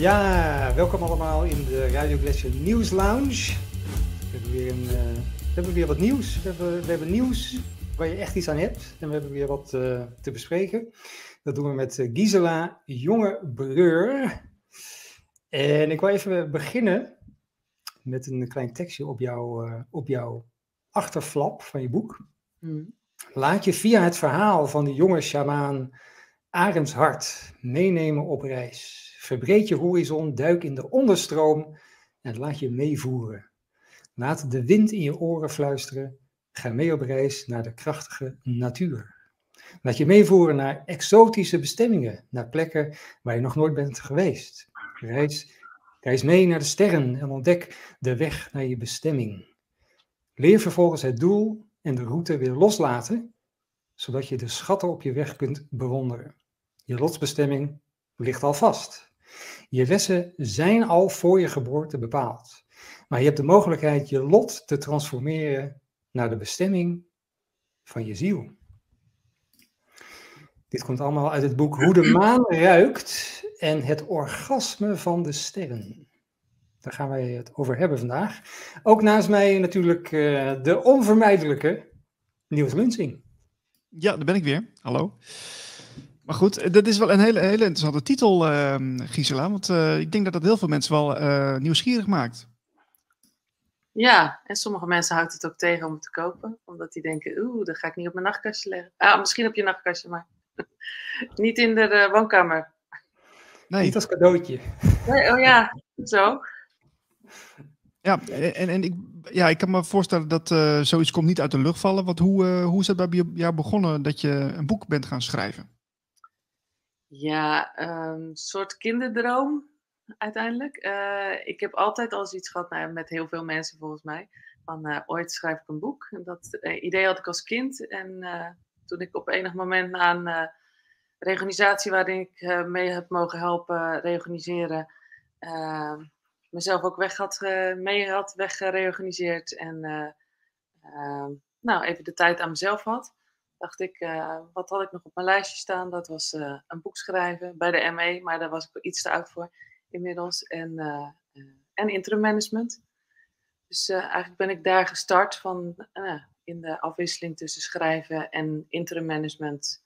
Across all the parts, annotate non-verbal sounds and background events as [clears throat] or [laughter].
Ja, welkom allemaal in de Radio Glacier Nieuws Lounge. We hebben weer, een, uh, we hebben weer wat nieuws. We hebben, we hebben nieuws waar je echt iets aan hebt. En we hebben weer wat uh, te bespreken. Dat doen we met uh, Gisela Jonge-Breur. En ik wil even beginnen met een klein tekstje op, jou, op jouw achterflap van je boek. Mm. Laat je via het verhaal van de jonge sjamaan Arends hart meenemen op reis. Verbreed je horizon, duik in de onderstroom en laat je meevoeren. Laat de wind in je oren fluisteren. Ga mee op reis naar de krachtige natuur. Laat je meevoeren naar exotische bestemmingen, naar plekken waar je nog nooit bent geweest. Reis, reis mee naar de sterren en ontdek de weg naar je bestemming. Leer vervolgens het doel en de route weer loslaten, zodat je de schatten op je weg kunt bewonderen. Je lotsbestemming ligt al vast. Je lessen zijn al voor je geboorte bepaald. Maar je hebt de mogelijkheid je lot te transformeren naar de bestemming van je ziel. Dit komt allemaal uit het boek Hoe de [clears throat] maan ruikt en het orgasme van de sterren. Daar gaan wij het over hebben vandaag. Ook naast mij natuurlijk uh, de onvermijdelijke Niels Lunsing. Ja, daar ben ik weer. Hallo. Maar goed, dat is wel een hele, hele interessante titel, uh, Gisela. Want uh, ik denk dat dat heel veel mensen wel uh, nieuwsgierig maakt. Ja, en sommige mensen houdt het ook tegen om het te kopen. Omdat die denken, oeh, dat ga ik niet op mijn nachtkastje leggen. Ah, misschien op je nachtkastje, maar [laughs] niet in de, woonkamer. Nee. Niet als cadeautje. Nee, oh ja, zo. Ja, en, en ik, ja, ik kan me voorstellen dat uh, zoiets komt niet uit de lucht vallen. Want hoe, hoe is het bij jou begonnen dat je een boek bent gaan schrijven? Ja, een ehm, soort kinderdroom uiteindelijk. Uh, ik heb altijd al zoiets gehad nou, met heel veel mensen volgens mij. Van uh, ooit schrijf ik een boek. Dat uh, idee had ik als kind. En toen ik op enig moment na een reorganisatie waarin ik mee heb mogen helpen reorganiseren. mezelf ook weg had, mee had weggereorganiseerd. En nou, even de tijd aan mezelf had dacht ik, uh, wat had ik nog op mijn lijstje staan? Dat was uh, een boek schrijven bij de ME, maar daar was ik iets te oud voor inmiddels. En, uh, en interim management. Dus eigenlijk ben ik daar gestart van in de afwisseling tussen schrijven en interim management.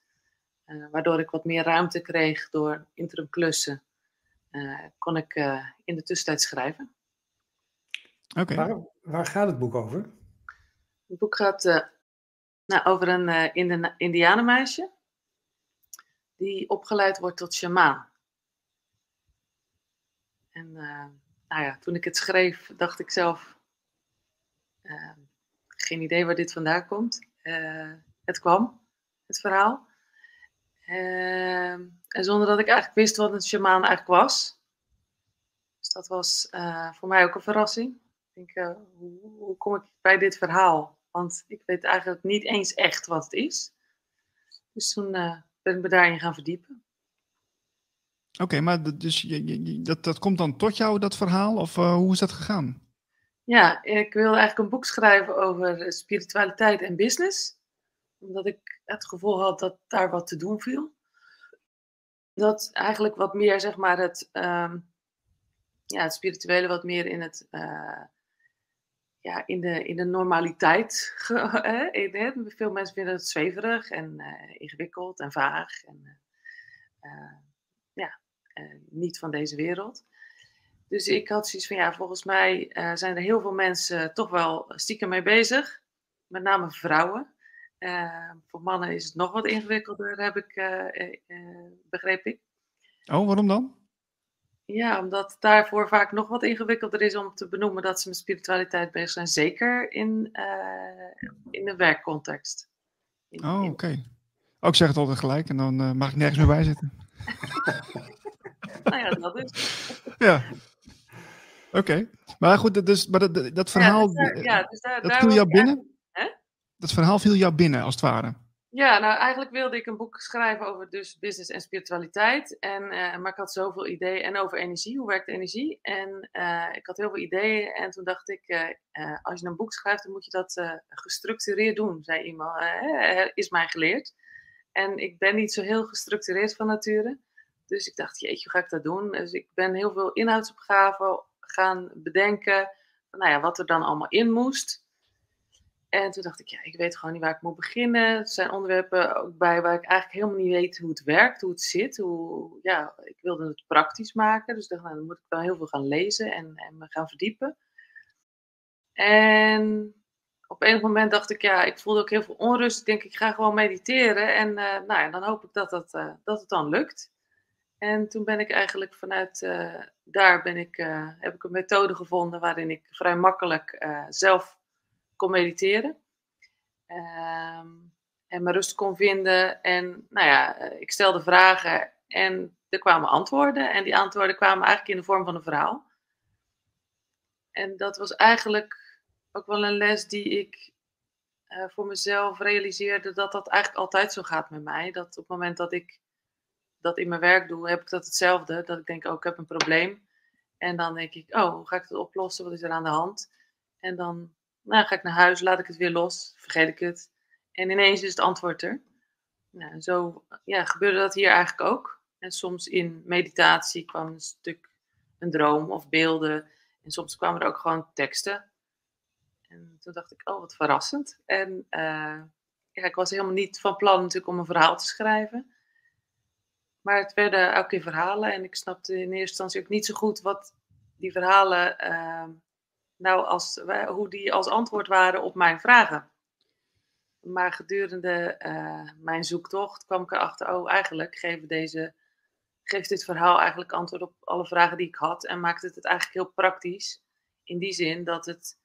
waardoor ik wat meer ruimte kreeg door interim klussen. kon ik in de tussentijd schrijven. Oké. Waar, waar, gaat het boek over? Het boek gaat nou, over een uh, indianenmeisje die opgeleid wordt tot shamaan. En uh, nou ja, toen ik het schreef, dacht ik zelf, uh, geen idee waar dit vandaan komt. het kwam, het verhaal. en zonder dat ik eigenlijk wist wat een shamaan eigenlijk was. Dus dat was voor mij ook een verrassing. Ik denk, hoe kom ik bij dit verhaal? Want ik weet eigenlijk niet eens echt wat het is. Dus toen uh, ben ik me daarin gaan verdiepen. Oké, maar dus je, dat, dat komt dan tot jou, dat verhaal? Of uh, hoe is dat gegaan? Ja, ik wilde eigenlijk een boek schrijven over spiritualiteit en business. Omdat ik het gevoel had dat daar wat te doen viel. Dat eigenlijk wat meer, zeg maar, het, um, ja, het spirituele wat meer in het... Uh, ja, in, de, in de normaliteit. [laughs] Hè? Veel mensen vinden het zweverig en uh, ingewikkeld en vaag. En, uh, ja, niet van deze wereld. Dus ik had zoiets van, ja, volgens mij zijn er heel veel mensen toch wel stiekem mee bezig. Met name vrouwen. voor mannen is het nog wat ingewikkelder, heb ik, begreep ik. Oh, waarom dan? Ja, omdat het daarvoor vaak nog wat ingewikkelder is om te benoemen dat ze met spiritualiteit bezig zijn. Zeker in, uh, in de werkcontext. oh, oké. Okay. Oh, ik zeg het altijd gelijk en dan uh, mag ik nergens meer bij zitten. [laughs] nou ja, dat is. ja. Oké. Okay. Maar goed, dus, maar dat, dat verhaal. Ja, dus daar, ja, dus daar, dat viel jou binnen? Hè? Dat verhaal viel jou binnen, als het ware. Ja, nou eigenlijk wilde ik een boek schrijven over dus business en spiritualiteit. En, uh, maar ik had zoveel ideeën en over energie, hoe werkt energie. En uh, ik had heel veel ideeën en toen dacht ik, uh, als je een boek schrijft, dan moet je dat gestructureerd doen, zei iemand. is mij geleerd. En ik ben niet zo heel gestructureerd van nature. dus ik dacht, jeetje, hoe ga ik dat doen? Dus ik ben heel veel inhoudsopgaven gaan bedenken. Nou ja, wat er dan allemaal in moest. En toen dacht ik, ja, ik weet gewoon niet waar ik moet beginnen. Er zijn onderwerpen ook bij waar ik eigenlijk helemaal niet weet hoe het werkt, hoe het zit. Hoe, ja, ik wilde het praktisch maken. Dus dacht, nou, dan moet ik wel heel veel gaan lezen en, en me gaan verdiepen. En op een moment dacht ik, ja, ik voelde ook heel veel onrust. Ik denk, ik ga gewoon mediteren. En uh, nou ja, dan hoop ik dat, dat, uh, dat het dan lukt. En toen ben ik eigenlijk vanuit uh, daar ben ik, heb ik een methode gevonden waarin ik vrij makkelijk zelf kon mediteren. Ehm, en mijn rust kon vinden. En nou ja, ik stelde vragen en er kwamen antwoorden. En die antwoorden kwamen eigenlijk in de vorm van een verhaal. En dat was eigenlijk ook wel een les die ik uh, voor mezelf realiseerde dat dat eigenlijk altijd zo gaat met mij. Dat op het moment dat ik dat in mijn werk doe, heb ik dat hetzelfde. Dat ik denk, oh, ik heb een probleem. En dan denk ik, oh, hoe ga ik het oplossen? Wat is er aan de hand? En dan nou, ga ik naar huis, laat ik het weer los, vergeet ik het. En ineens is het antwoord er. Nou, zo ja, gebeurde dat hier eigenlijk ook. En soms in meditatie kwam een stuk een droom of beelden. En soms kwamen er ook gewoon teksten. En toen dacht ik, oh, wat verrassend. En uh, ja, ik was helemaal niet van plan natuurlijk om een verhaal te schrijven. Maar het werden elke keer verhalen. En ik snapte in eerste instantie ook niet zo goed wat die verhalen uh, nou als, hoe die als antwoord waren op mijn vragen. Maar gedurende uh, mijn zoektocht kwam ik erachter, oh eigenlijk geven deze, geeft dit verhaal eigenlijk antwoord op alle vragen die ik had. En maakt het het eigenlijk heel praktisch. In die zin dat het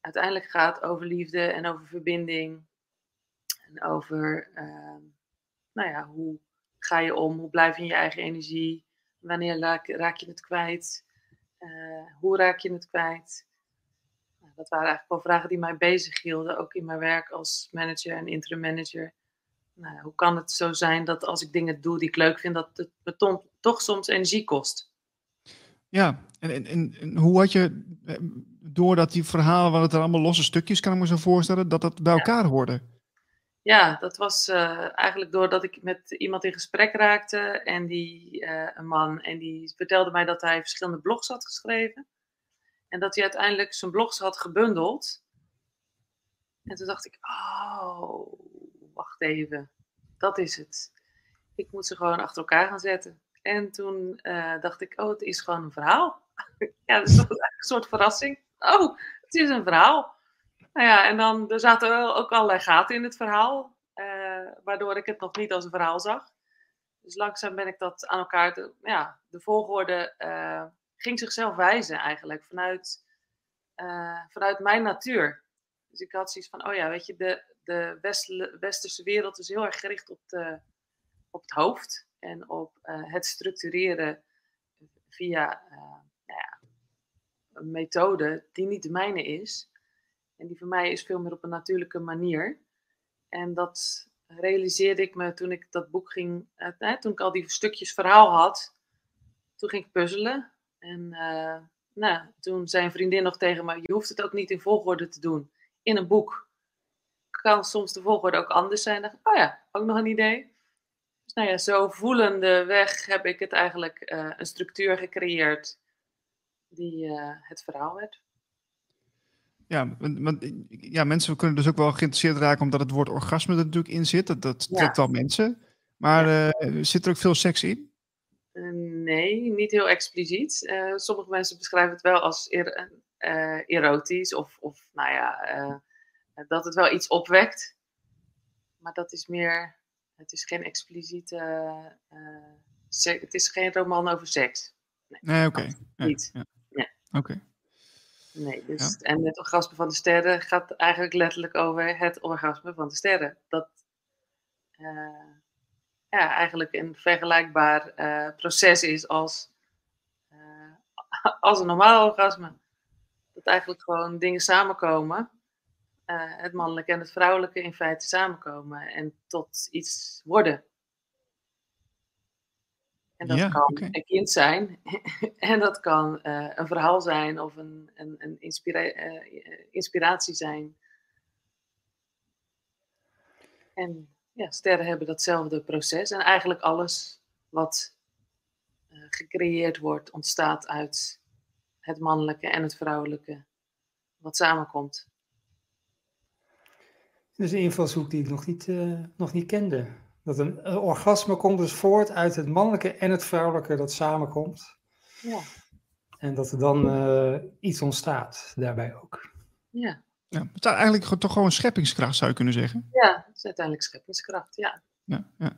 uiteindelijk gaat over liefde en over verbinding. En over, uh, nou ja, hoe ga je om? Hoe blijf je in je eigen energie? Wanneer raak, je het kwijt? Uh, hoe raak je het kwijt? Dat waren eigenlijk wel vragen die mij bezighielden, ook in mijn werk als manager en interim manager. Nou, hoe kan het zo zijn dat als ik dingen doe die ik leuk vind, dat het me toch soms energie kost? Ja, en, en, en, hoe had je, eh, doordat die verhalen, waren het er allemaal losse stukjes, kan ik me zo voorstellen, dat dat bij elkaar ja. hoorde? Ja, dat was uh, eigenlijk doordat ik met iemand in gesprek raakte en die, uh, een man, en die vertelde mij dat hij verschillende blogs had geschreven. En dat hij uiteindelijk zijn blogs had gebundeld. En toen dacht ik, oh, wacht even. Dat is het. Ik moet ze gewoon achter elkaar gaan zetten. En toen uh, dacht ik, oh, het is gewoon een verhaal. [laughs] ja, dat is een soort verrassing. Oh, het is een verhaal. Nou ja, en dan er zaten ook allerlei gaten in het verhaal. Uh, waardoor ik het nog niet als een verhaal zag. Dus langzaam ben ik dat aan elkaar, ja, de volgorde uh, ging zichzelf wijzen eigenlijk vanuit, uh, vanuit mijn natuur. Dus ik had zoiets van, oh ja, weet je, de, de westerse wereld is heel erg gericht op, de, op het hoofd en op uh, het structureren via uh, nou ja, een methode die niet de mijne is. En die voor mij is veel meer op een natuurlijke manier. En dat realiseerde ik me toen ik dat boek ging, toen ik al die stukjes verhaal had. Toen ging ik puzzelen. En uh, nou, toen zei een vriendin nog tegen me: Je hoeft het ook niet in volgorde te doen. In een boek kan soms de volgorde ook anders zijn. Dan, oh ja, ook nog een idee. Dus nou ja, zo voelende weg heb ik het eigenlijk uh, een structuur gecreëerd die uh, het verhaal werd. Ja, want, ja, mensen kunnen dus ook wel geïnteresseerd raken omdat het woord orgasme er natuurlijk in zit. Dat, dat trekt ja. wel mensen. Maar ja. zit er ook veel seks in? Uh, nee, niet heel expliciet. Uh, sommige mensen beschrijven het wel als er, uh, erotisch of, of nou ja, dat het wel iets opwekt. Maar dat is meer, het is geen expliciete, het is geen roman over seks. Nee, nee oké. Okay. Niet. Ja. Nee. Oké. Okay. Nee, dus, ja. en het orgasme van de sterren gaat eigenlijk letterlijk over het orgasme van de sterren. Dat, ja, eigenlijk een vergelijkbaar uh, proces is als, uh, als een normaal orgasme. Dat eigenlijk gewoon dingen samenkomen. Uh, het mannelijke en het vrouwelijke in feite samenkomen en tot iets worden. En dat ja, kan okay. een kind zijn, [laughs] en dat kan een verhaal zijn of een, een, een inspira inspiratie zijn. En ja, sterren hebben datzelfde proces. En eigenlijk alles wat gecreëerd wordt, ontstaat uit het mannelijke en het vrouwelijke, wat samenkomt. Dus een invalshoek die ik nog niet, uh, nog niet kende. Dat een, een, orgasme komt dus voort uit het mannelijke en het vrouwelijke dat samenkomt. Ja. En dat er dan uh, iets ontstaat daarbij ook. Ja. Ja. Het is eigenlijk toch gewoon scheppingskracht, zou je kunnen zeggen. Ja, het is uiteindelijk scheppingskracht, ja. Ja, ja.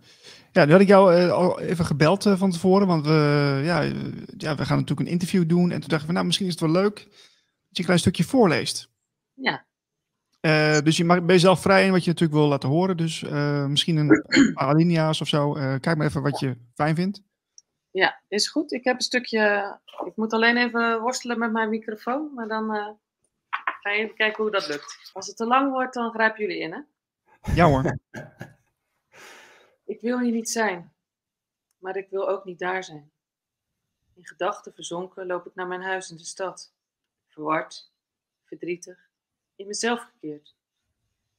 ja, nu had ik jou uh, al even gebeld uh, van tevoren, want we, ja, ja, we gaan natuurlijk een interview doen. En toen dachten we, nou, misschien is het wel leuk dat je een klein stukje voorleest. Ja. Dus je mag, ben je zelf vrij in wat je natuurlijk wil laten horen. Dus misschien een, een paar alinea's of zo. kijk maar even wat je fijn vindt. Ja, is goed. Ik heb een stukje. Ik moet alleen even worstelen met mijn microfoon. Maar dan ga je even kijken hoe dat lukt. Als het te lang wordt, dan grijpen jullie in, hè? Ja hoor. [laughs] Ik wil hier niet zijn, maar ik wil ook niet daar zijn. In gedachten verzonken loop ik naar mijn huis in de stad. Verward, verdrietig, in mezelf gekeerd.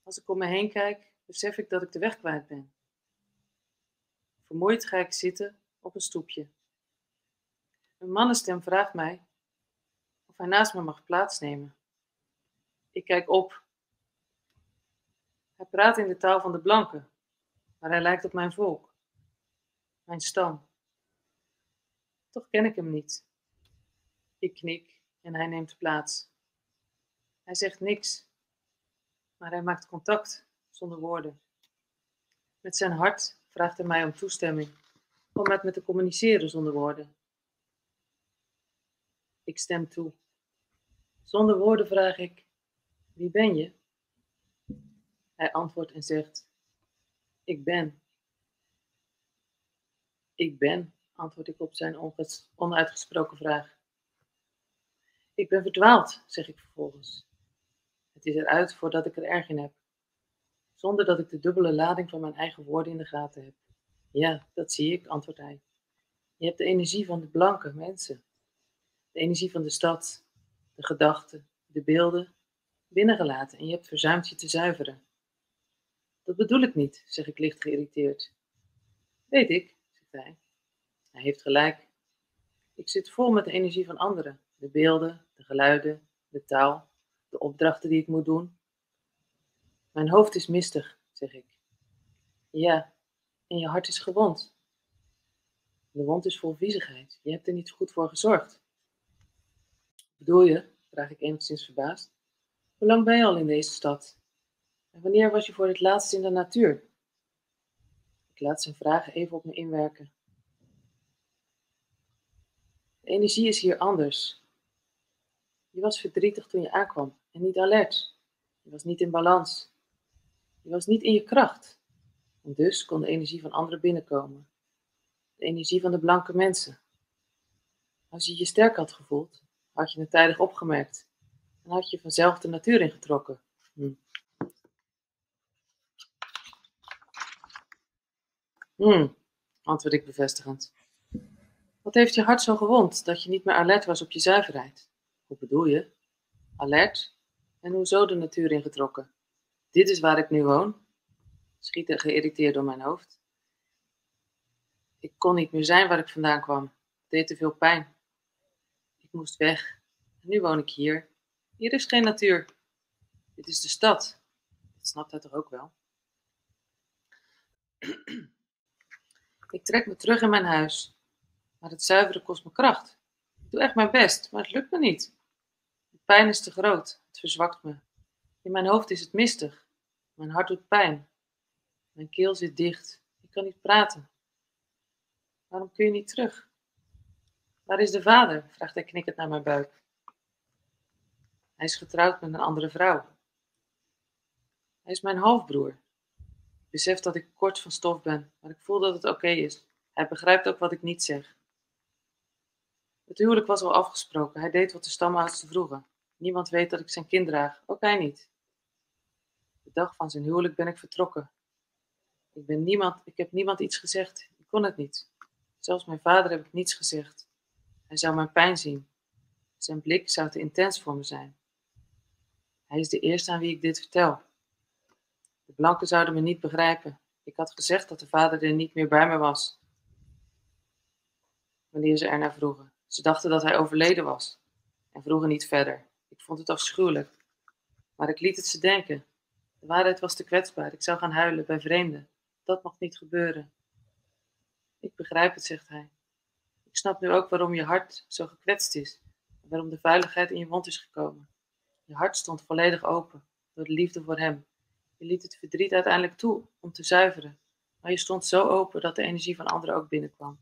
Als ik om me heen kijk, besef ik dat ik de weg kwijt ben. Vermoeid ga ik zitten op een stoepje. Een mannenstem vraagt mij of hij naast me mag plaatsnemen. Ik kijk op. Hij praat in de taal van de blanken, maar hij lijkt op mijn volk, mijn stam. Toch ken ik hem niet. Ik knik en hij neemt plaats. Hij zegt niks, maar hij maakt contact zonder woorden. Met zijn hart vraagt hij mij om toestemming om met me te communiceren zonder woorden. Ik stem toe. Zonder woorden vraag ik: Wie ben je? Hij antwoordt en zegt: ik ben. Ik ben, antwoord ik op zijn onuitgesproken vraag. Ik ben verdwaald, zeg ik vervolgens. Het is eruit voordat ik er erg in heb. Zonder dat ik de dubbele lading van mijn eigen woorden in de gaten heb. Ja, dat zie ik, antwoordt hij. Je hebt de energie van de blanke mensen. De energie van de stad, de gedachten, de beelden binnengelaten en je hebt verzuimd je te zuiveren. Dat bedoel ik niet, zeg ik licht geïrriteerd. Weet ik, zegt hij. Hij heeft gelijk. Ik zit vol met de energie van anderen. De beelden, de geluiden, de taal, de opdrachten die ik moet doen. Mijn hoofd is mistig, zeg ik. Ja, en je hart is gewond. De wond is vol viezigheid. Je hebt er niet goed voor gezorgd. Bedoel je? vraag ik enigszins verbaasd. Hoe lang ben je al in deze stad? En wanneer was je voor het laatst in de natuur? Ik laat zijn vragen even op me inwerken. De energie is hier anders. Je was verdrietig toen je aankwam en niet alert. Je was niet in balans. Je was niet in je kracht. En dus kon de energie van anderen binnenkomen. De energie van de blanke mensen. Als je je sterk had gevoeld, had je het tijdig opgemerkt en had je vanzelf de natuur ingetrokken. Hm. Hmm, antwoord ik bevestigend. Wat heeft je hart zo gewond dat je niet meer alert was op je zuiverheid? Hoe bedoel je? Alert? En hoezo de natuur ingetrokken? Dit is waar ik nu woon? Schiet er geïrriteerd door mijn hoofd. Ik kon niet meer zijn waar ik vandaan kwam. Het deed te veel pijn. Ik moest weg. En nu woon ik hier. Hier is geen natuur. Dit is de stad. Dat snapt hij toch ook wel? [clears throat] Ik trek me terug in mijn huis. Maar het zuiveren kost me kracht. Ik doe echt mijn best, maar het lukt me niet. De pijn is te groot. Het verzwakt me. In mijn hoofd is het mistig. Mijn hart doet pijn. Mijn keel zit dicht. Ik kan niet praten. Waarom kun je niet terug? Waar is de vader? vraagt hij knikkend naar mijn buik. Hij is getrouwd met een andere vrouw. Hij is mijn halfbroer besef dat ik kort van stof ben, maar ik voel dat het oké is. Hij begrijpt ook wat ik niet zeg. Het huwelijk was al afgesproken. Hij deed wat de stamouders vroegen. Niemand weet dat ik zijn kind draag, ook hij niet. De dag van zijn huwelijk ben ik vertrokken. Ik, ben niemand, ik heb niemand iets gezegd. Ik kon het niet. Zelfs mijn vader heb ik niets gezegd. Hij zou mijn pijn zien. Zijn blik zou te intens voor me zijn. Hij is de eerste aan wie ik dit vertel. De blanken zouden me niet begrijpen. Ik had gezegd dat de vader er niet meer bij me was. wanneer ze ernaar vroegen. Ze dachten dat hij overleden was en vroegen niet verder. Ik vond het afschuwelijk. Maar ik liet het ze denken. De waarheid was te kwetsbaar. Ik zou gaan huilen bij vreemden. Dat mocht niet gebeuren. Ik begrijp het, zegt hij. Ik snap nu ook waarom je hart zo gekwetst is. En waarom de veiligheid in je mond is gekomen. Je hart stond volledig open door de liefde voor hem. Je liet het verdriet uiteindelijk toe om te zuiveren. Maar je stond zo open dat de energie van anderen ook binnenkwam.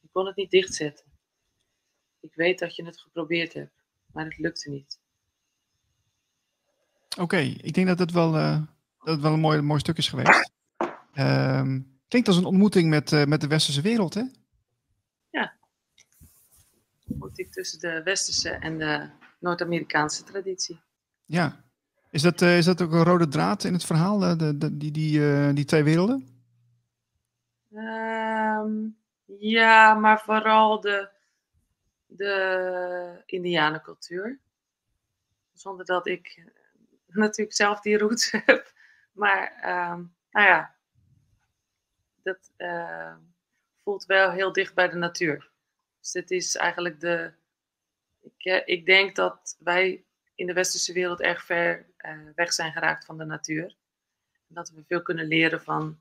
Je kon het niet dichtzetten. Ik weet dat je het geprobeerd hebt, maar het lukte niet. Oké, ik denk dat het wel, uh, dat het wel een mooi, mooi stuk is geweest. Uh, klinkt als een ontmoeting met, uh, met de westerse wereld, hè? Ja. Ontmoeting tussen de westerse en de Noord-Amerikaanse traditie. Ja. Is dat, uh, is dat ook een rode draad in het verhaal, de, de, die, die, die twee werelden? Um, ja, maar vooral de, de Indianencultuur. Zonder dat ik natuurlijk zelf die roots [laughs] heb. Maar um, nou ja, dat uh, voelt wel heel dicht bij de natuur. Dus dit is eigenlijk de. Ik, ik denk dat wij in de westerse wereld erg ver uh, weg zijn geraakt van de natuur. En dat we veel kunnen leren van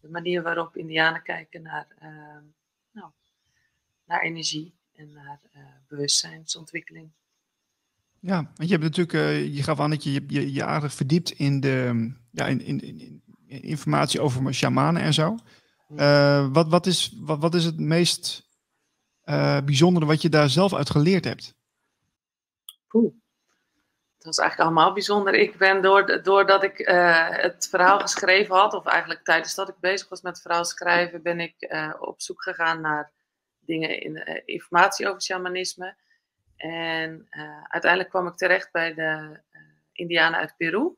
de manier waarop Indianen kijken naar, uh, nou, naar energie en naar uh, bewustzijnsontwikkeling. Ja, want je hebt natuurlijk, uh, je gaf aan dat je je, je aardig verdiept in de ja, in, in, in informatie over shamanen en zo. Wat, wat, is, wat, wat is het meest bijzondere wat je daar zelf uit geleerd hebt? Dat was eigenlijk allemaal bijzonder. Ik ben door, doordat ik uh, het verhaal geschreven had, of eigenlijk tijdens dat ik bezig was met het verhaal schrijven, ben ik op zoek gegaan naar dingen in informatie over shamanisme. En uiteindelijk kwam ik terecht bij de Indianen uit Peru.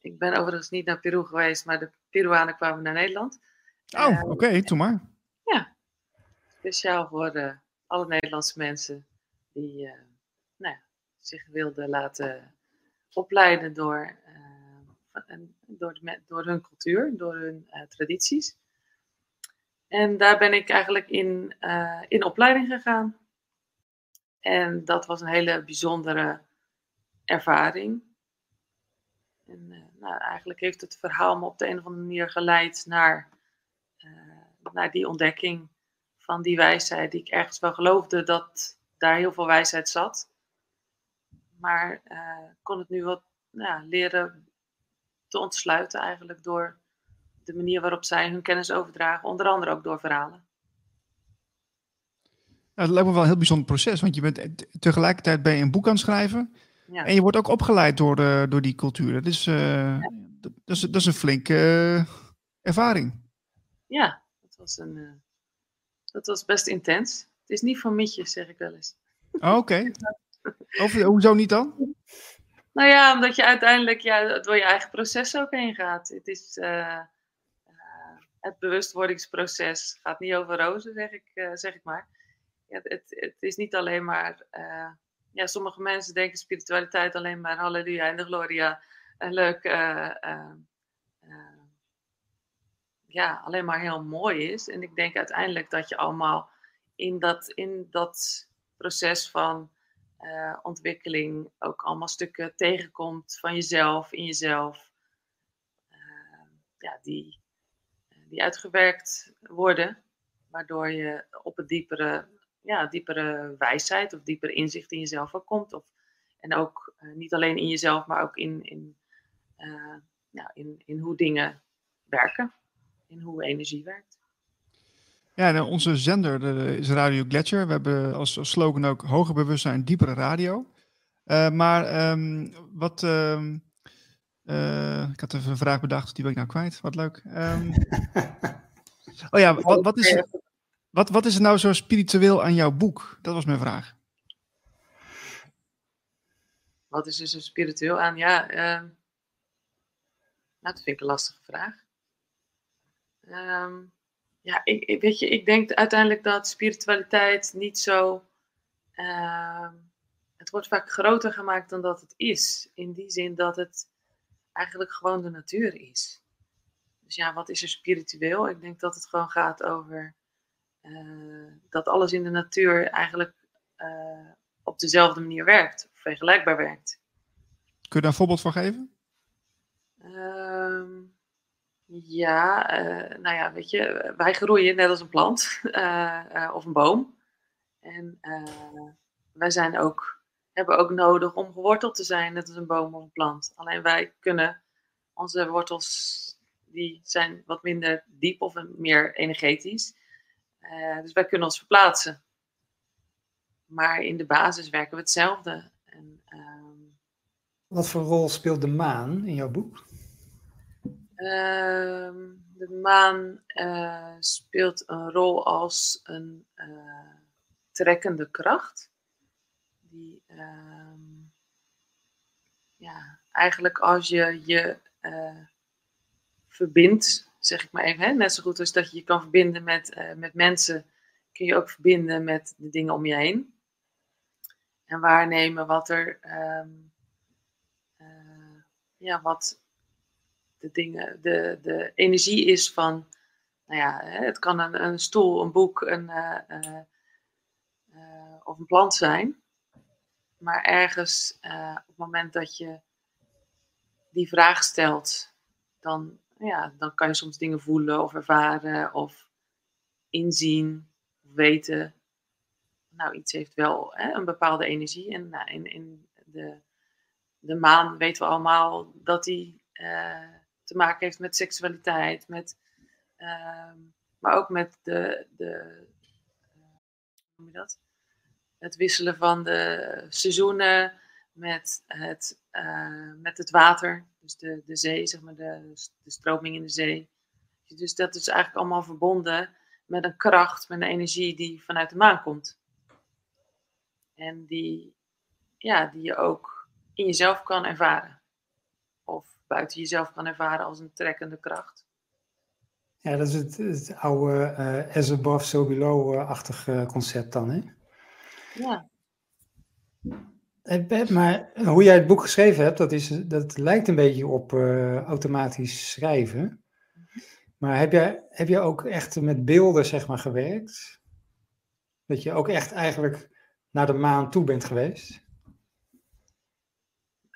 Ik ben overigens niet naar Peru geweest, maar de Peruanen kwamen naar Nederland. Oh, oké, okay, maar. Ja, speciaal voor alle Nederlandse mensen die nou ja, zich wilden laten opleiden door, door, de, door hun cultuur, door hun tradities. En daar ben ik eigenlijk in, in opleiding gegaan. En dat was een hele bijzondere ervaring. En nou, eigenlijk heeft het verhaal me op de een of andere manier geleid naar, naar die ontdekking van die wijsheid, die ik ergens wel geloofde dat daar heel veel wijsheid zat. Maar uh, kon het nu wat nou, leren te ontsluiten eigenlijk door de manier waarop zij hun kennis overdragen, onder andere ook door verhalen. Nou, dat lijkt me wel een heel bijzonder proces, want je bent tegelijkertijd ben je een boek aan het schrijven. Ja. En je wordt ook opgeleid door, de, door die cultuur. Dat is, uh, ja. dat, is, dat is een flinke uh, ervaring. Ja, dat was, een, dat was best intens. Het is niet van mietjes, zeg ik wel eens. Oh, Oké. [laughs] Okay. Hoezo niet dan? Nou ja, omdat je uiteindelijk ja, door je eigen proces ook heen gaat. Het is het bewustwordingsproces. gaat niet over rozen, zeg ik, zeg ik maar ja, het, het is niet alleen maar. Ja, sommige mensen denken spiritualiteit alleen maar halleluja en de gloria. En leuk. Ja, alleen maar heel mooi is. En ik denk uiteindelijk dat je allemaal in dat, in dat proces van ontwikkeling ook allemaal stukken tegenkomt van jezelf, in jezelf. ja, die, die uitgewerkt worden, waardoor je op het diepere ja, diepere wijsheid of diepere inzicht in jezelf ook komt. Of, en ook uh, niet alleen in jezelf, maar ook in, in, nou, in, in hoe dingen werken. In hoe energie werkt. Ja, nou, onze zender de, is Radio Gletscher. We hebben als, als slogan ook hoger bewustzijn, diepere radio. Uh, maar um, wat. Uh, ik had even een vraag bedacht, die ben ik nou kwijt. Wat leuk. Um, [laughs] oh ja, wat, wat is. Wat, wat is er nou zo spiritueel aan jouw boek? Dat was mijn vraag. Wat is er zo spiritueel aan? Ja, uh, nou, dat vind ik een lastige vraag. Um, ja, ik, weet je, ik denk uiteindelijk dat spiritualiteit niet zo. Uh, het wordt vaak groter gemaakt dan dat het is. In die zin dat het eigenlijk gewoon de natuur is. Dus ja, wat is er spiritueel? Ik denk dat het gewoon gaat over dat alles in de natuur eigenlijk op dezelfde manier werkt, of vergelijkbaar werkt. Kun je daar een voorbeeld van geven? Ehm, ja, nou ja, weet je, wij groeien net als een plant [laughs] of een boom. En wij zijn ook, hebben ook nodig om geworteld te zijn, net als een boom of een plant. Alleen wij kunnen, onze wortels, die zijn wat minder diep of meer energetisch. Dus wij kunnen ons verplaatsen. Maar in de basis werken we hetzelfde. En, uh, Wat voor rol speelt de maan in jouw boek? Uh, de maan uh, speelt een rol als een uh, trekkende kracht die ehm, ja, eigenlijk als je je uh, verbindt, zeg ik maar even, hè, net zo goed als dat je je kan verbinden met, met mensen, kun je ook verbinden met de dingen om je heen. En waarnemen wat er, uh, ja, wat de dingen, de, de energie is van, nou ja, het kan een, een stoel, een boek, een, of een plant zijn. Maar ergens op het moment dat je die vraag stelt, dan, ja, dan kan je soms dingen voelen of ervaren of inzien of weten. Nou, iets heeft wel hè, een bepaalde energie. En nou, in, in de, de maan weten we allemaal dat die te maken heeft met seksualiteit, met, uh, maar ook met de, de uh, hoe noem je dat? het wisselen van de seizoenen met het, uh, met het water, dus de, de zee, zeg maar, de, de stroming in de zee. Dus dat is eigenlijk allemaal verbonden met een kracht, met een energie die vanuit de maan komt. En die, ja, die je ook in jezelf kan ervaren. Of buiten jezelf kan ervaren als een trekkende kracht. Ja, dat is het, het oude uh, as above, so below-achtig uh, concept dan, hè? Ja. Maar hoe jij het boek geschreven hebt, dat, is, dat lijkt een beetje op uh, automatisch schrijven. Maar heb jij, heb jij ook echt met beelden zeg maar, gewerkt? Dat je ook echt eigenlijk naar de maan toe bent geweest?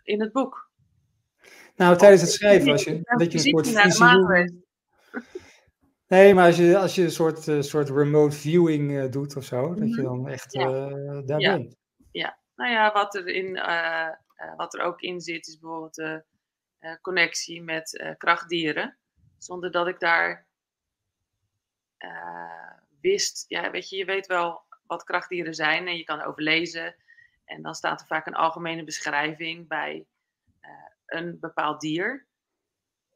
In het boek? Nou, tijdens het schrijven, als je, dat je een soort visie... [laughs] Nee, maar als je, als je een soort, uh, soort remote viewing uh, doet of zo, dat je dan echt ja. uh, daar ja. bent. Ja, nou ja, wat er, in, wat er ook in zit, is bijvoorbeeld de connectie met krachtdieren. Zonder dat ik daar wist, ja, weet je, je weet wel wat krachtdieren zijn en je kan erover lezen. En dan staat er vaak een algemene beschrijving bij een bepaald dier.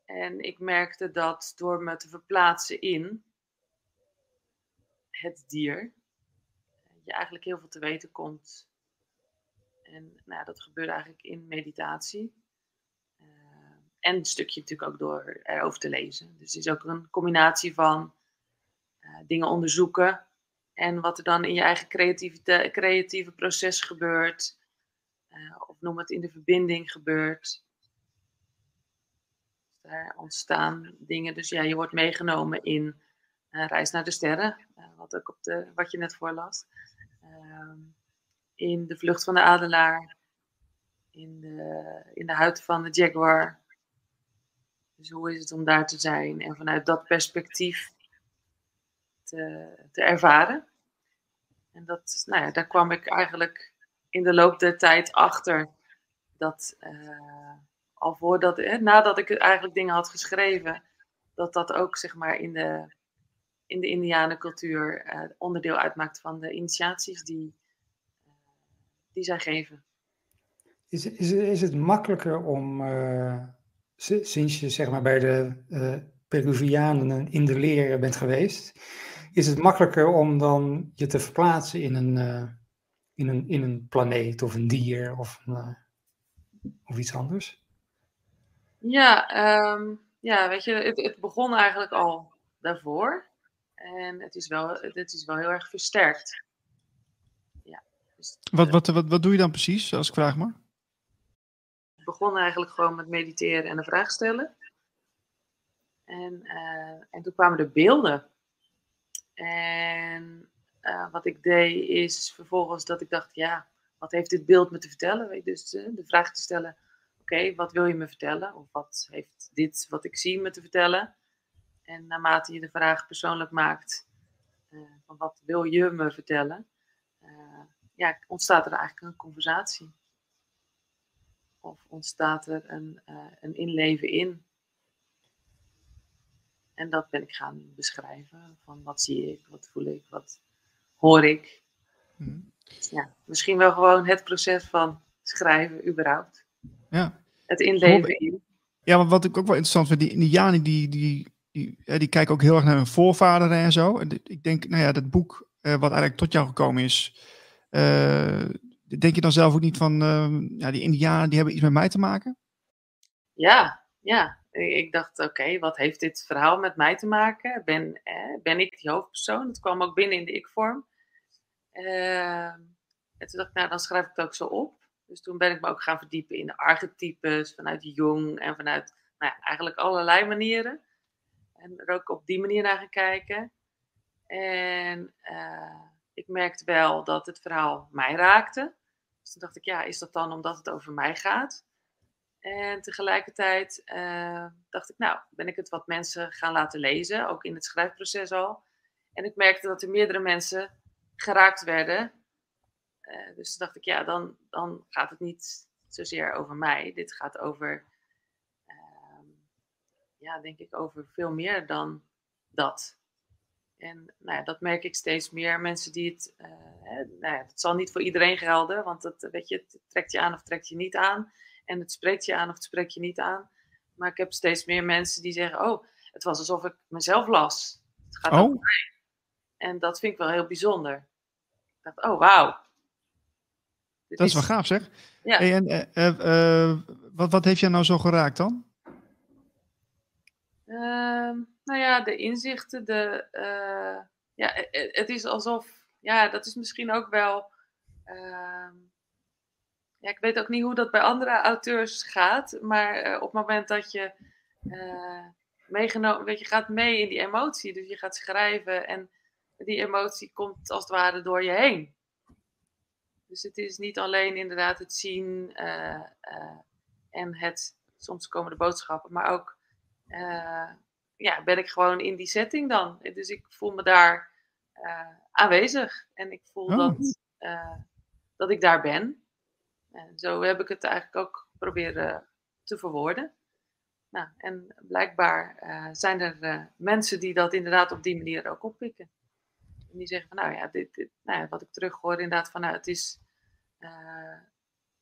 En ik merkte dat door me te verplaatsen in het dier, je eigenlijk heel veel te weten komt. En nou, dat gebeurt eigenlijk in meditatie. Uh, en een stukje natuurlijk ook door erover te lezen. Dus het is ook een combinatie van uh, dingen onderzoeken en wat er dan in je eigen creatieve, creatieve proces gebeurt. Uh, of noem het in de verbinding gebeurt daar ontstaan dingen. Dus ja, je wordt meegenomen in uh, Reis naar de Sterren, uh, wat, ook op de, wat je net voorlas. Uh, in De Vlucht van de Adelaar, in de, in de huid van de Jaguar. Dus hoe is het om daar te zijn en vanuit dat perspectief te, te ervaren. En dat, nou ja, daar kwam ik eigenlijk in de loop der tijd achter dat al voordat, nadat ik eigenlijk dingen had geschreven, dat dat ook zeg maar in de, in de Indianencultuur uh, onderdeel uitmaakt van de initiaties die, uh, die zij geven. Is, is, is het makkelijker om, uh, sinds je zeg maar bij de Peruvianen in de leren bent geweest, is het makkelijker om dan je te verplaatsen in een, in een, in een planeet of een dier of, of iets anders? Ja, um, ja weet je, het, het, begon eigenlijk al daarvoor. En het is wel, het is wel heel erg versterkt. Ja, dus, wat, wat, wat, wat doe je dan precies, als ik vraag maar? Het begon eigenlijk gewoon met mediteren en een vraag stellen. En, uh, en toen kwamen de beelden. En eh, wat ik deed is vervolgens dat ik dacht, ja, wat heeft dit beeld me te vertellen? Weet je, Dus eh, de vraag te stellen, wat wil je me vertellen? Of wat heeft dit wat ik zie me te vertellen? En naarmate je de vraag persoonlijk maakt, eh, van wat wil je me vertellen? eh, ja, ontstaat er eigenlijk een conversatie. Of ontstaat er een, eh, een inleven in. En dat ben ik gaan beschrijven. Van wat zie ik, wat voel ik, wat hoor ik. Mhm. Ja, misschien wel gewoon het proces van schrijven überhaupt. Ja. Het inleven in. Ja, maar wat ik ook wel interessant vind, die Indianen die, die, die, ja, die kijken ook heel erg naar hun voorvaderen en zo. En ik denk, nou ja, dat boek eh, wat eigenlijk tot jou gekomen is, eh, denk je dan zelf ook niet van, eh, ja, die Indianen die hebben iets met mij te maken? Ja, ja. Ik dacht, oké, wat heeft dit verhaal met mij te maken? Ben, eh, ben ik die hoofdpersoon? Dat kwam ook binnen in de ik-vorm. Ehm, en toen dacht ik, nou, dan schrijf ik het ook zo op. Dus toen ben ik me ook gaan verdiepen in de archetypes vanuit Jung en vanuit nou ja, eigenlijk allerlei manieren. En er ook op die manier naar gaan kijken. En eh, ik merkte wel dat het verhaal mij raakte. Dus toen dacht ik, ja, is dat dan omdat het over mij gaat? En tegelijkertijd eh, dacht ik, nou, ben ik het wat mensen gaan laten lezen, ook in het schrijfproces al. En ik merkte dat er meerdere mensen geraakt werden. Eh, dus toen dacht ik, ja, dan, dan gaat het niet zozeer over mij. Dit gaat over, ehm, ja, denk ik, over veel meer dan dat. En nou ja, dat merk ik steeds meer. Mensen die het, hè, nou ja, het zal niet voor iedereen gelden, want het, weet je, het trekt je aan of trekt je niet aan. En het spreekt je aan of het spreekt je niet aan. Maar ik heb steeds meer mensen die zeggen: Oh, het was alsof ik mezelf las. Het gaat over Oh, mij. En dat vind ik wel heel bijzonder. Ik dacht: Oh, wauw. Dat is wel gaaf zeg. Ja. Hey, en, eh, eh, eh, wat, wat heeft jij nou zo geraakt dan? Ehm, nou ja, de inzichten, de, ja, e- e- het is alsof, ja, dat is misschien ook wel, ehm, ja, ik weet ook niet hoe dat bij andere auteurs gaat, maar op het moment dat je meegenomen, weet je, gaat mee in die emotie, dus je gaat schrijven en die emotie komt als het ware door je heen. Dus het is niet alleen inderdaad het zien eh, eh, en het, soms komen de boodschappen, maar ook eh, ja, ben ik gewoon in die setting dan. Dus ik voel me daar aanwezig en ik voel Oh. dat, dat ik daar ben. En zo heb ik het eigenlijk ook proberen te verwoorden. Nou, en blijkbaar zijn er mensen die dat inderdaad op die manier ook oppikken. En die zeggen van, nou ja, dit, dit, nou ja wat ik terughoor inderdaad van, nou, het is, eh,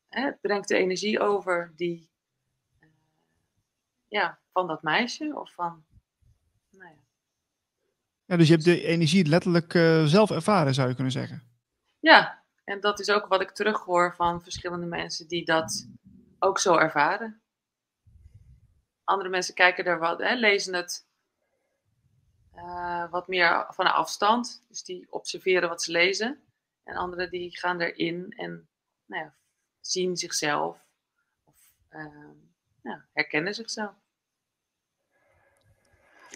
het brengt de energie over die, eh, ja, van dat meisje of van, nou ja. Ja, dus je hebt de energie letterlijk eh, zelf ervaren, zou je kunnen zeggen. Ja, en dat is ook wat ik terughoor van verschillende mensen die dat ook zo ervaren. Andere mensen kijken er wat, hè, lezen het eh, wat meer van afstand. Dus die observeren wat ze lezen. En anderen die gaan erin en nou ja, zien zichzelf. Of ja, herkennen zichzelf.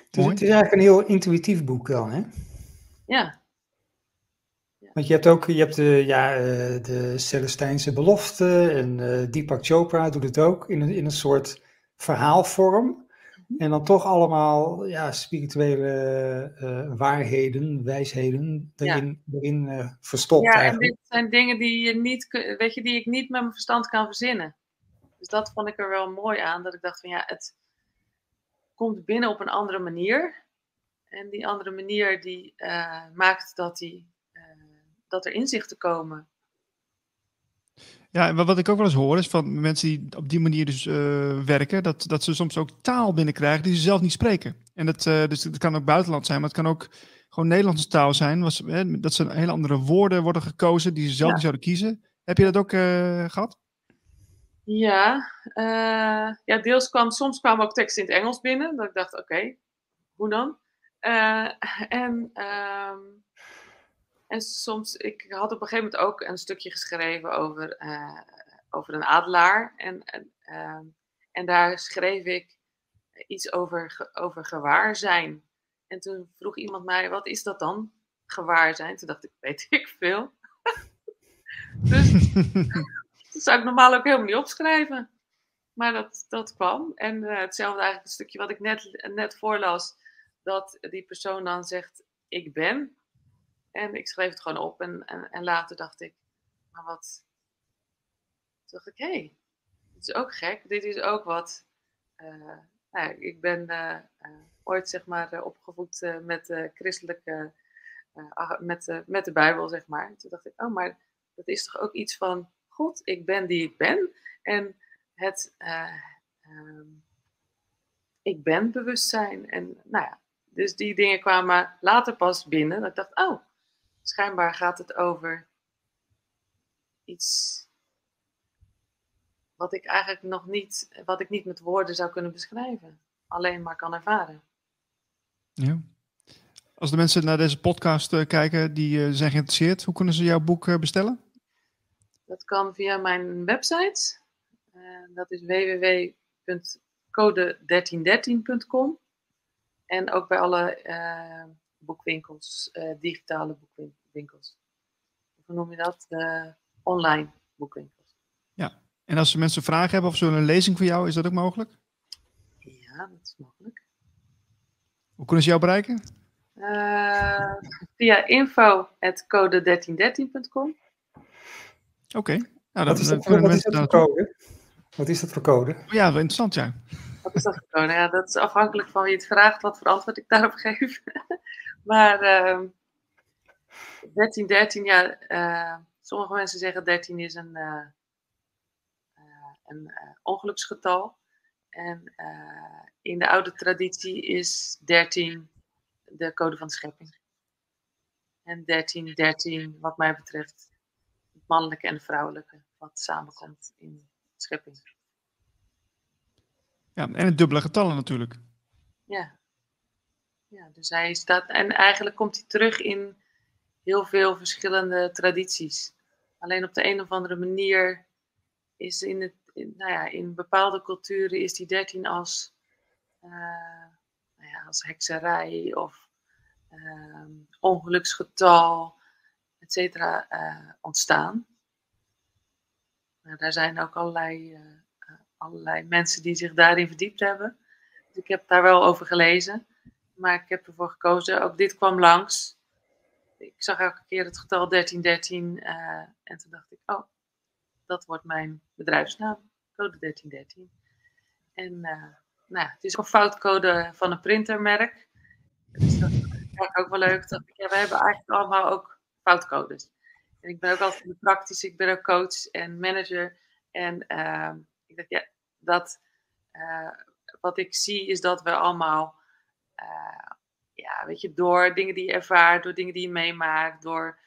Dus het is eigenlijk een heel intuïtief boek dan, hè? Ja, Want je hebt ook je hebt de, ja, eh, de Celestijnse belofte en eh, Deepak Chopra doet het ook in een, in een soort verhaalvorm. En dan toch allemaal ja, spirituele eh, waarheden, wijsheden erin, erin eh, verstopt ja en eigenlijk. dit zijn dingen die, je niet, weet je, die ik niet met mijn verstand kan verzinnen. Dus dat vond ik er wel mooi aan. Dat ik dacht van ja, het komt binnen op een andere manier. En die andere manier die eh, maakt dat, die, eh, dat er inzichten komen. Ja, en wat ik ook wel eens hoor is van mensen die op die manier dus eh, werken, dat, dat ze soms ook taal binnenkrijgen die ze zelf niet spreken. En dat, eh, dus het kan ook buitenland zijn, maar het kan ook gewoon Nederlandse taal zijn. Was, hè, dat ze hele andere woorden worden gekozen die ze zelf Ja. niet zouden kiezen. Heb je dat ook eh, gehad? Ja, ja, deels kwam, soms kwamen ook teksten in het Engels binnen. Dat ik dacht, oké, hoe dan? En, ehm, en soms, ik had op een gegeven moment ook een stukje geschreven over, eh, over een adelaar. En, ehm, en daar schreef ik iets over, over gewaarzijn. En toen vroeg iemand mij, wat is dat dan? Gewaar zijn. Toen dacht ik, [laughs] weet ik veel. [laughs] dus [laughs] dat zou ik normaal ook helemaal niet opschrijven. Maar dat, dat kwam. En uh, hetzelfde eigenlijk een stukje wat ik net, net voorlas. Dat die persoon dan zegt, ik ben. En ik schreef het gewoon op. En, en, en later dacht ik, maar wat... Toen dacht ik, hé, hey, dit is ook gek. Dit is ook wat... Uh, nou, ik ben uh, ooit zeg maar opgevoed met christelijke... met, met de Bijbel, zeg maar. Toen dacht ik, oh, maar dat is toch ook iets van God, ik ben die ik ben. En het um, ik ben bewustzijn. En nou ja, dus die dingen kwamen later pas binnen. Dat ik dacht, oh, schijnbaar gaat het over iets wat ik eigenlijk nog niet, wat ik niet met woorden zou kunnen beschrijven. Alleen maar kan ervaren. Ja. Als de mensen naar deze podcast uh, kijken die uh, zijn geïnteresseerd, hoe kunnen ze jouw boek uh, bestellen? Dat kan via mijn website. dat is www.code1313.com. En ook bij alle boekwinkels, uh, digitale boekwinkels. Hoe noem je dat? Uh, online boekwinkels. Ja, en als mensen vragen hebben of ze een lezing voor jou, is dat ook mogelijk? Ja, dat is mogelijk. Hoe kunnen ze jou bereiken? via info.code1313.com. Oké. Okay. Nou, wat, is dat, voor, wat is dat voor code? Wat is dat voor code? Oh ja, wel interessant, ja. Wat is dat voor code? Ja, dat is afhankelijk van wie het vraagt, wat voor antwoord ik daarop geef. Maar uh, 13, 13, ja, uh, sommige mensen zeggen 13 is een, uh, een ongeluksgetal. En in de oude traditie is 13 de code van de schepping. En 13, 13, wat mij betreft, mannelijke en vrouwelijke, wat samenkomt in schepping. Ja, en het dubbele getallen natuurlijk. Ja. Ja, dus hij staat, en eigenlijk komt hij terug in heel veel verschillende tradities. Alleen op de een of andere manier is in, het, nou ja, in bepaalde culturen is die 13 als, uh, nou ja, als hekserij of uh, ongeluksgetal et cetera, uh, ontstaan. Nou, daar zijn ook allerlei, uh, allerlei mensen die zich daarin verdiept hebben. Dus ik heb daar wel over gelezen. Maar ik heb ervoor gekozen, ook dit kwam langs. Ik zag elke keer het getal 1313 uh, en toen dacht ik, oh, dat wordt mijn bedrijfsnaam, code 1313. En nou, het is een foutcode van een printermerk. Dus dat is eigenlijk ook wel leuk. Dat, ja, we hebben eigenlijk allemaal ook foutcodes. En ik ben ook altijd praktisch, ik ben ook coach en manager. En uh, ik dacht, ja, dat, wat ik zie is dat we allemaal, uh, ja, weet je, door dingen die je ervaart, door dingen die je meemaakt, door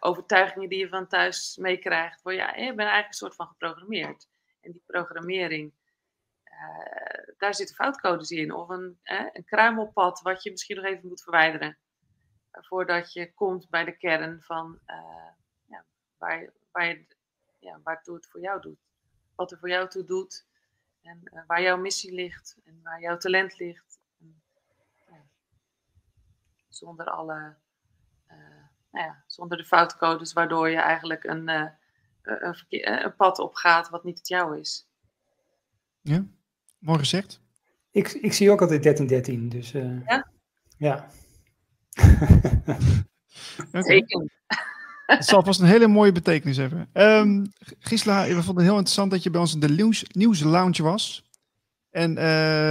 overtuigingen die je van thuis meekrijgt, word ja, je bent eigenlijk een soort van geprogrammeerd. En die programmering, daar zitten foutcodes in. Of een, een kruimelpad wat je misschien nog even moet verwijderen voordat je komt bij de kern van ja, waar, waar, je, ja, waartoe het voor jou doet. Wat er voor jou toe doet en waar jouw missie ligt en waar jouw talent ligt. Zonder alle, uh, nou ja, zonder de foutcodes waardoor je eigenlijk een, een, een pad opgaat wat niet het jou is. Ja, mooi gezegd. Ik, ik zie ook altijd 1313, dus ja. ja. [laughs] okay. Het zal vast een hele mooie betekenis hebben. Um, Gisela, we vonden het heel interessant dat je bij ons in de nieuws, nieuws lounge was. En uh,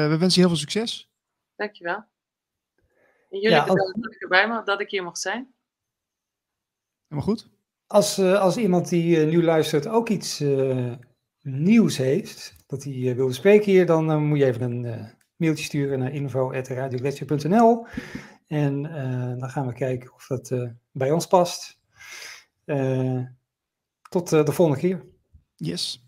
we wensen je heel veel succes. Dankjewel. En jullie ja, dat ik erbij mag, dat ik hier mag zijn. Helemaal goed. Als, uh, als iemand die uh, nu luistert ook iets nieuws heeft, dat hij wil bespreken hier, dan moet je even een mailtje sturen naar info.radioglacier.nl en uh, dan gaan we kijken of dat uh, bij ons past. Uh, tot de volgende keer. Yes.